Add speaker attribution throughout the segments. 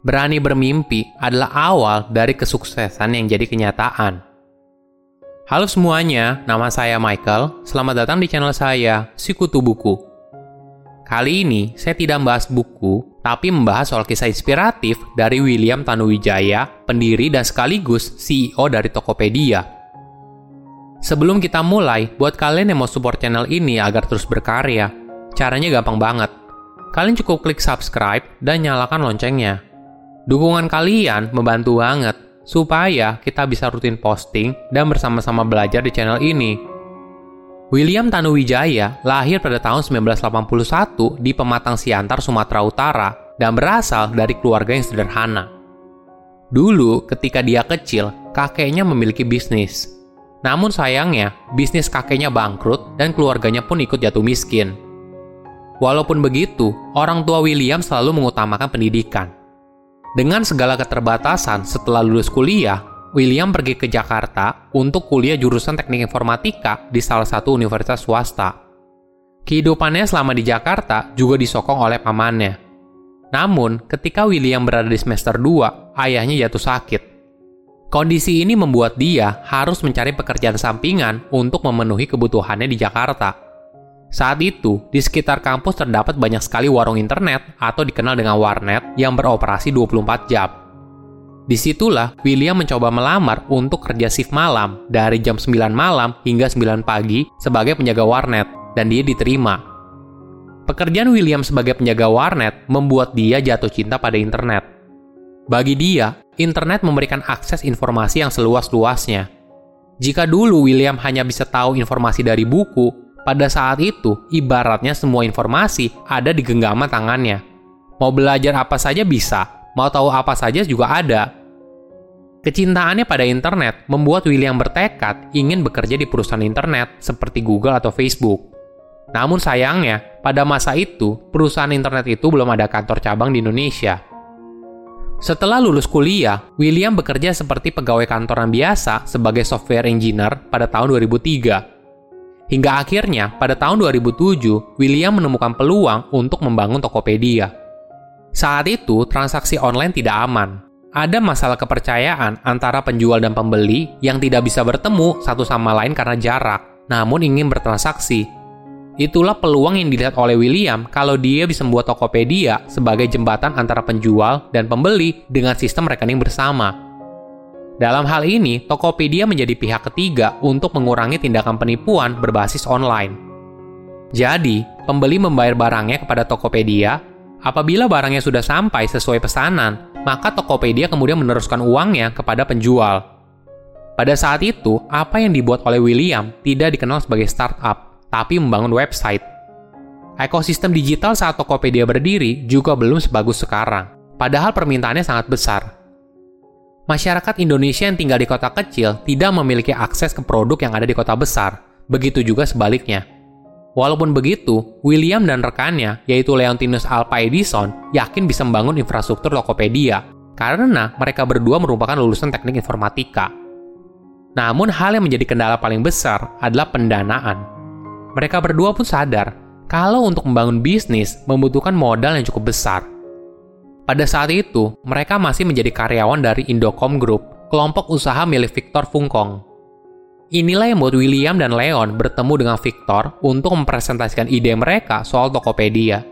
Speaker 1: Berani bermimpi adalah awal dari kesuksesan yang jadi kenyataan. Halo semuanya, nama saya Michael. Selamat datang di channel saya, Sikutu Buku. Kali ini saya tidak membahas buku, tapi membahas soal kisah inspiratif dari William Tanuwijaya, pendiri dan sekaligus CEO dari Tokopedia. Sebelum kita mulai, buat kalian yang mau support channel ini agar terus berkarya, caranya gampang banget. Kalian cukup klik subscribe dan nyalakan loncengnya Dukungan kalian membantu banget supaya kita bisa rutin posting dan bersama-sama belajar di channel ini. William Tanuwijaya lahir pada tahun 1981 di Pematang Siantar, Sumatera Utara dan berasal dari keluarga yang sederhana. Dulu, ketika dia kecil, kakeknya memiliki bisnis. Namun sayangnya, bisnis kakeknya bangkrut dan keluarganya pun ikut jatuh miskin. Walaupun begitu, orang tua William selalu mengutamakan pendidikan dengan segala keterbatasan setelah lulus kuliah, William pergi ke Jakarta untuk kuliah jurusan teknik informatika di salah satu universitas swasta. Kehidupannya selama di Jakarta juga disokong oleh pamannya. Namun, ketika William berada di semester 2, ayahnya jatuh sakit. Kondisi ini membuat dia harus mencari pekerjaan sampingan untuk memenuhi kebutuhannya di Jakarta. Saat itu, di sekitar kampus terdapat banyak sekali warung internet atau dikenal dengan warnet yang beroperasi 24 jam. Di situlah William mencoba melamar untuk kerja shift malam dari jam 9 malam hingga 9 pagi sebagai penjaga warnet dan dia diterima. Pekerjaan William sebagai penjaga warnet membuat dia jatuh cinta pada internet. Bagi dia, internet memberikan akses informasi yang seluas-luasnya. Jika dulu William hanya bisa tahu informasi dari buku, pada saat itu, ibaratnya semua informasi ada di genggaman tangannya. Mau belajar apa saja bisa, mau tahu apa saja juga ada. Kecintaannya pada internet membuat William bertekad ingin bekerja di perusahaan internet seperti Google atau Facebook. Namun sayangnya, pada masa itu, perusahaan internet itu belum ada kantor cabang di Indonesia. Setelah lulus kuliah, William bekerja seperti pegawai kantoran biasa sebagai software engineer pada tahun 2003 Hingga akhirnya, pada tahun 2007, William menemukan peluang untuk membangun Tokopedia. Saat itu, transaksi online tidak aman. Ada masalah kepercayaan antara penjual dan pembeli yang tidak bisa bertemu satu sama lain karena jarak, namun ingin bertransaksi. Itulah peluang yang dilihat oleh William kalau dia bisa membuat Tokopedia sebagai jembatan antara penjual dan pembeli dengan sistem rekening bersama. Dalam hal ini, Tokopedia menjadi pihak ketiga untuk mengurangi tindakan penipuan berbasis online. Jadi, pembeli membayar barangnya kepada Tokopedia. Apabila barangnya sudah sampai sesuai pesanan, maka Tokopedia kemudian meneruskan uangnya kepada penjual. Pada saat itu, apa yang dibuat oleh William tidak dikenal sebagai startup, tapi membangun website. Ekosistem digital saat Tokopedia berdiri juga belum sebagus sekarang, padahal permintaannya sangat besar masyarakat Indonesia yang tinggal di kota kecil tidak memiliki akses ke produk yang ada di kota besar. Begitu juga sebaliknya. Walaupun begitu, William dan rekannya, yaitu Leontinus Alpa Edison, yakin bisa membangun infrastruktur Tokopedia karena mereka berdua merupakan lulusan teknik informatika. Namun hal yang menjadi kendala paling besar adalah pendanaan. Mereka berdua pun sadar kalau untuk membangun bisnis membutuhkan modal yang cukup besar – pada saat itu, mereka masih menjadi karyawan dari Indocom Group, kelompok usaha milik Victor Fungkong. Inilah yang membuat William dan Leon bertemu dengan Victor untuk mempresentasikan ide mereka soal Tokopedia.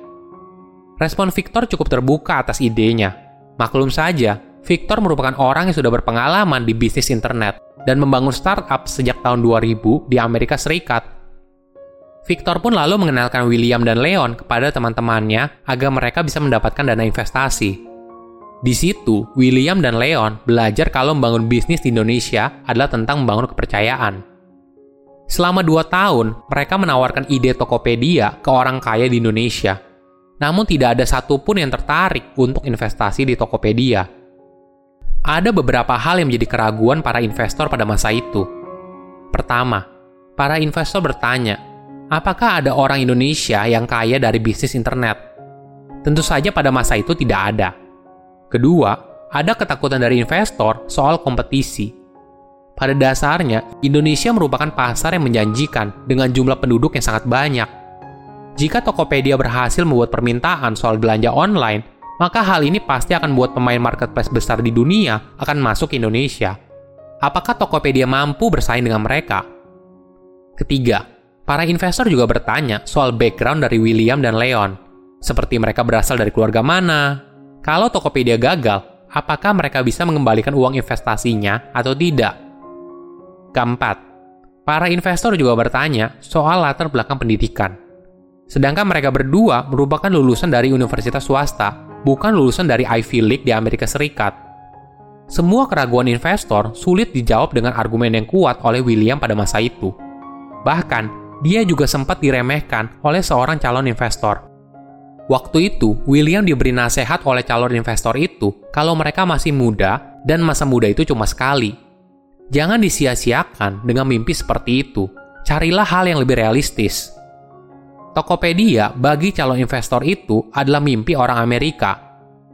Speaker 1: Respon Victor cukup terbuka atas idenya. Maklum saja, Victor merupakan orang yang sudah berpengalaman di bisnis internet dan membangun startup sejak tahun 2000 di Amerika Serikat Victor pun lalu mengenalkan William dan Leon kepada teman-temannya agar mereka bisa mendapatkan dana investasi. Di situ, William dan Leon belajar kalau membangun bisnis di Indonesia adalah tentang membangun kepercayaan. Selama dua tahun, mereka menawarkan ide Tokopedia ke orang kaya di Indonesia. Namun tidak ada satupun yang tertarik untuk investasi di Tokopedia. Ada beberapa hal yang menjadi keraguan para investor pada masa itu. Pertama, para investor bertanya, apakah ada orang Indonesia yang kaya dari bisnis internet? Tentu saja pada masa itu tidak ada. Kedua, ada ketakutan dari investor soal kompetisi. Pada dasarnya, Indonesia merupakan pasar yang menjanjikan dengan jumlah penduduk yang sangat banyak. Jika Tokopedia berhasil membuat permintaan soal belanja online, maka hal ini pasti akan buat pemain marketplace besar di dunia akan masuk ke Indonesia. Apakah Tokopedia mampu bersaing dengan mereka? Ketiga, para investor juga bertanya soal background dari William dan Leon. Seperti mereka berasal dari keluarga mana? Kalau Tokopedia gagal, apakah mereka bisa mengembalikan uang investasinya atau tidak? Keempat, para investor juga bertanya soal latar belakang pendidikan. Sedangkan mereka berdua merupakan lulusan dari universitas swasta, bukan lulusan dari Ivy League di Amerika Serikat. Semua keraguan investor sulit dijawab dengan argumen yang kuat oleh William pada masa itu. Bahkan, dia juga sempat diremehkan oleh seorang calon investor. Waktu itu, William diberi nasihat oleh calon investor itu kalau mereka masih muda dan masa muda itu cuma sekali. Jangan disia-siakan dengan mimpi seperti itu. Carilah hal yang lebih realistis. Tokopedia bagi calon investor itu adalah mimpi orang Amerika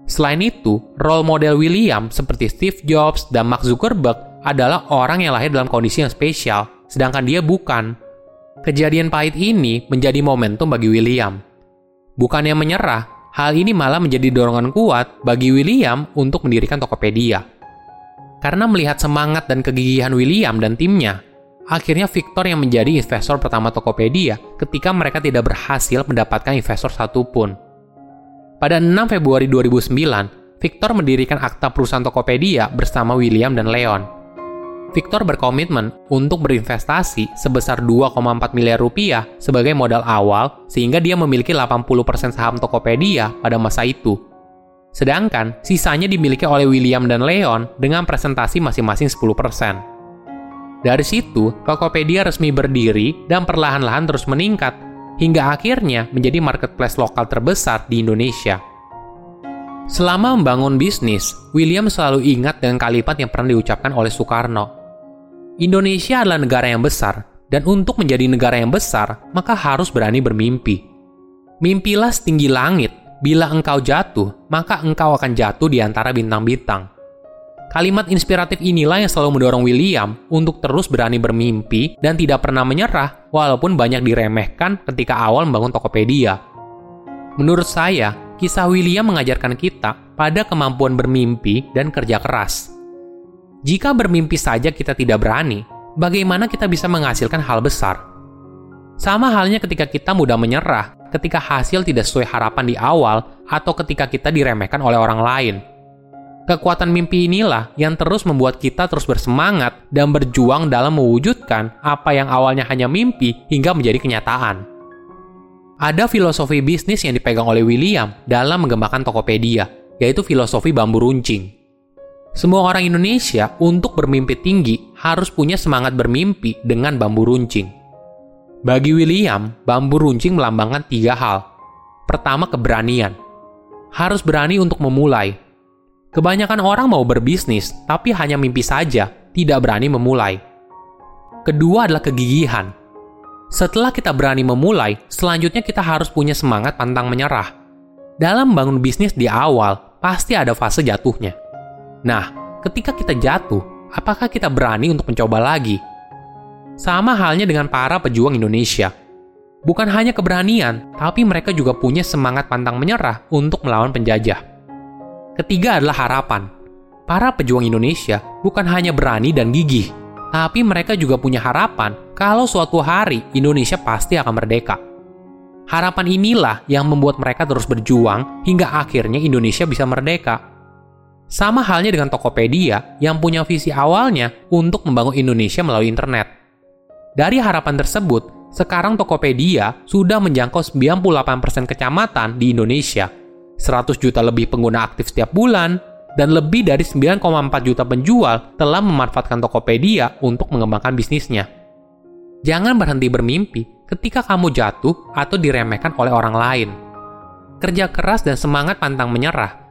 Speaker 1: Selain itu, role model William seperti Steve Jobs dan Mark Zuckerberg adalah orang yang lahir dalam kondisi yang spesial, sedangkan dia bukan. Kejadian pahit ini menjadi momentum bagi William. Bukannya menyerah, hal ini malah menjadi dorongan kuat bagi William untuk mendirikan Tokopedia. Karena melihat semangat dan kegigihan William dan timnya, akhirnya Victor yang menjadi investor pertama Tokopedia ketika mereka tidak berhasil mendapatkan investor satupun. Pada 6 Februari 2009, Victor mendirikan akta perusahaan Tokopedia bersama William dan Leon. Victor berkomitmen untuk berinvestasi sebesar 2,4 miliar rupiah sebagai modal awal sehingga dia memiliki 80% saham Tokopedia pada masa itu. Sedangkan sisanya dimiliki oleh William dan Leon dengan presentasi masing-masing 10%. Dari situ, Tokopedia resmi berdiri dan perlahan-lahan terus meningkat hingga akhirnya menjadi marketplace lokal terbesar di Indonesia. Selama membangun bisnis, William selalu ingat dengan kalimat yang pernah diucapkan oleh Soekarno. Indonesia adalah negara yang besar, dan untuk menjadi negara yang besar, maka harus berani bermimpi. Mimpilah setinggi langit, bila engkau jatuh, maka engkau akan jatuh di antara bintang-bintang. Kalimat inspiratif inilah yang selalu mendorong William untuk terus berani bermimpi dan tidak pernah menyerah walaupun banyak diremehkan ketika awal membangun Tokopedia. Menurut saya, kisah William mengajarkan kita pada kemampuan bermimpi dan kerja keras. Jika bermimpi saja kita tidak berani, bagaimana kita bisa menghasilkan hal besar? Sama halnya ketika kita mudah menyerah, ketika hasil tidak sesuai harapan di awal, atau ketika kita diremehkan oleh orang lain – Kekuatan mimpi inilah yang terus membuat kita terus bersemangat dan berjuang dalam mewujudkan apa yang awalnya hanya mimpi hingga menjadi kenyataan. Ada filosofi bisnis yang dipegang oleh William dalam mengembangkan Tokopedia, yaitu filosofi bambu runcing. Semua orang Indonesia untuk bermimpi tinggi harus punya semangat bermimpi dengan bambu runcing. Bagi William, bambu runcing melambangkan tiga hal. Pertama, keberanian. Harus berani untuk memulai, Kebanyakan orang mau berbisnis, tapi hanya mimpi saja, tidak berani memulai. Kedua adalah kegigihan. Setelah kita berani memulai, selanjutnya kita harus punya semangat pantang menyerah. Dalam bangun bisnis di awal, pasti ada fase jatuhnya. Nah, ketika kita jatuh, apakah kita berani untuk mencoba lagi? Sama halnya dengan para pejuang Indonesia. Bukan hanya keberanian, tapi mereka juga punya semangat pantang menyerah untuk melawan penjajah. Ketiga adalah harapan. Para pejuang Indonesia bukan hanya berani dan gigih, tapi mereka juga punya harapan kalau suatu hari Indonesia pasti akan merdeka. Harapan inilah yang membuat mereka terus berjuang hingga akhirnya Indonesia bisa merdeka. Sama halnya dengan Tokopedia yang punya visi awalnya untuk membangun Indonesia melalui internet. Dari harapan tersebut, sekarang Tokopedia sudah menjangkau 98% kecamatan di Indonesia 100 juta lebih pengguna aktif setiap bulan, dan lebih dari 9,4 juta penjual telah memanfaatkan Tokopedia untuk mengembangkan bisnisnya. Jangan berhenti bermimpi ketika kamu jatuh atau diremehkan oleh orang lain. Kerja keras dan semangat pantang menyerah